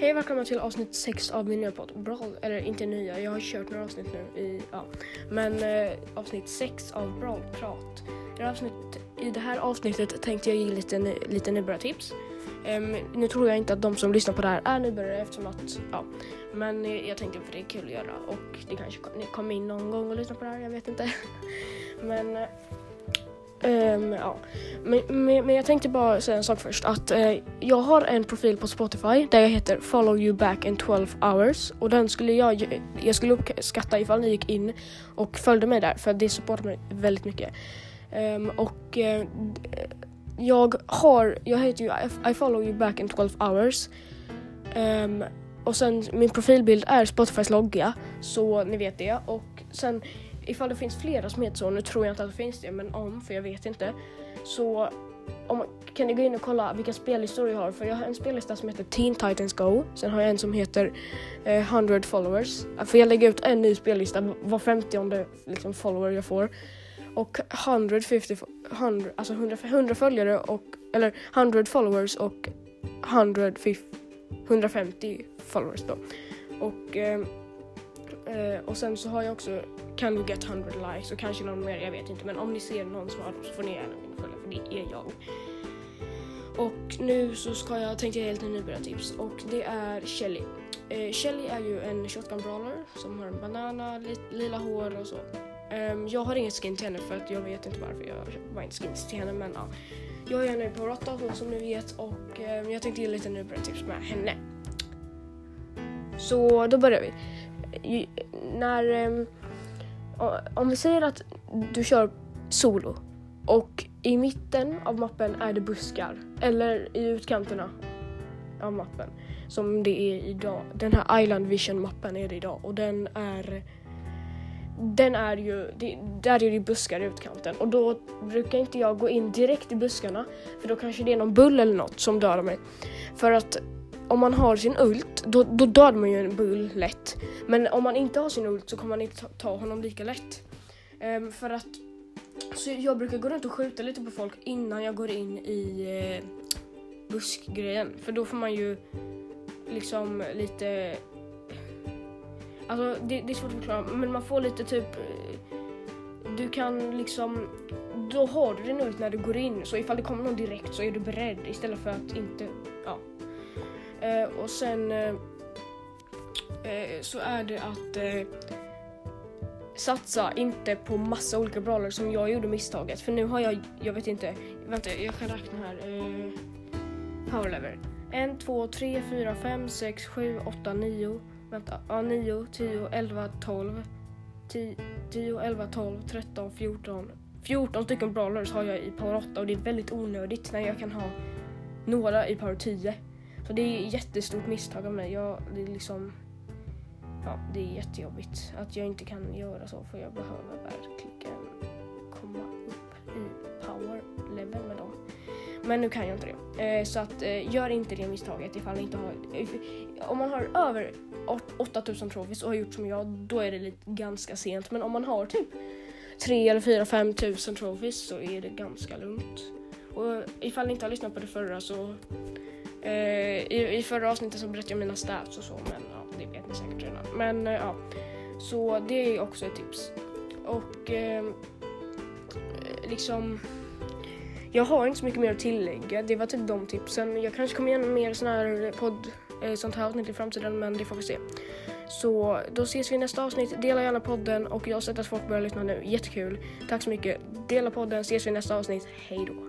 Hej välkomna till avsnitt 6 av min nya podd Brawl, eller inte nya, jag har kört några avsnitt nu i, ja. Men eh, avsnitt 6 av Brawl-prat. I, det här avsnitt, I det här avsnittet tänkte jag ge lite, lite nybörjartips. Um, nu tror jag inte att de som lyssnar på det här är nybörjare eftersom att, ja. Men eh, jag tänkte för det är kul att göra och det kanske ni kommer in någon gång och lyssnar på det här, jag vet inte. Men eh, Um, ja. men, men, men jag tänkte bara säga en sak först. Att eh, jag har en profil på Spotify där jag heter Follow you back in 12 hours. Och den skulle jag, jag skulle uppskatta ifall ni gick in och följde mig där för det supportar mig väldigt mycket. Um, och eh, jag har, jag heter ju I- I follow you back in 12 hours. Um, och sen min profilbild är Spotifys logga så ni vet det. Och sen ifall det finns flera som heter så, nu tror jag inte att det finns det, men om, för jag vet inte. Så om, kan ni gå in och kolla vilka spellistor jag har, för jag har en spellista som heter Teen Titans Go, sen har jag en som heter eh, 100 followers. För jag lägger ut en ny spellista var 50 liksom, follower jag får. Och 150, 100, alltså 100, 100 följare och, eller 100 followers och 150, 150 followers då. Och, eh, eh, och sen så har jag också Can you get 100 likes och kanske någon mer, jag vet inte. Men om ni ser någon som har dem så får ni gärna gå in och följa för det är jag. Och nu så ska jag, tänkte jag ge lite nybörjartips och det är Shelly. Eh, Shelly är ju en shotgun brawler som har en banana, li, lila hår och så. Um, jag har inget skin till henne för att jag vet inte varför jag var inte skins till henne men ja. Jag är nu på Rotta som ni vet och um, jag tänkte ge lite nybörjartips med henne. Så då börjar vi. När, ehm, om vi säger att du kör solo och i mitten av mappen är det buskar eller i utkanterna av mappen som det är idag. Den här Island Vision mappen är det idag och den är den är ju, det, där är det buskar i utkanten och då brukar inte jag gå in direkt i buskarna för då kanske det är någon bull eller något som dödar mig. För att om man har sin ult, då, då dödar man ju en bull lätt. Men om man inte har sin ult så kommer man inte ta, ta honom lika lätt. Um, för att så jag brukar gå runt och skjuta lite på folk innan jag går in i eh, buskgrejen. För då får man ju liksom lite... Alltså det, det är svårt att förklara men man får lite typ... Eh, du kan liksom... Då har du din ult när du går in så ifall det kommer någon direkt så är du beredd istället för att inte... Eh, och sen eh, eh, så är det att eh, satsa inte på massa olika brawlers som jag gjorde misstaget. För nu har jag, jag vet inte, vänta jag kan räkna här. Eh, power level. 1, 2, 3, 4, 5, 6, 7, 8, 9. Vänta, ja 9, 10, 11, 12. 10, 10, 11, 12, 13, 14. 14 stycken brawlers har jag i power 8 och det är väldigt onödigt när jag kan ha några i power 10. Så det är ett jättestort misstag av mig. Jag, det är liksom... Ja, det är jättejobbigt att jag inte kan göra så för jag behöver verkligen komma upp i power level med dem. Men nu kan jag inte det. Eh, så att eh, gör inte det misstaget ifall ni inte har... Om man har över åt- 8000 trophies och har gjort som jag, då är det lite, ganska sent. Men om man har typ 3 eller 4 5 tusen trophies så är det ganska lugnt. Och ifall ni inte har lyssnat på det förra så... Eh, i, I förra avsnittet så berättade jag mina stats och så, men ja, det vet ni säkert redan. Men eh, ja, så det är också ett tips. Och ehm, eh, liksom... Jag har inte så mycket mer att tillägga. Det var typ de tipsen. Jag kanske kommer igenom mer sån här podd, eh, sånt här avsnitt i framtiden, men det får vi se. Så då ses vi i nästa avsnitt. Dela gärna podden och jag har sett att folk börjar lyssna nu. Jättekul. Tack så mycket. Dela podden, ses vi i nästa avsnitt. Hej då.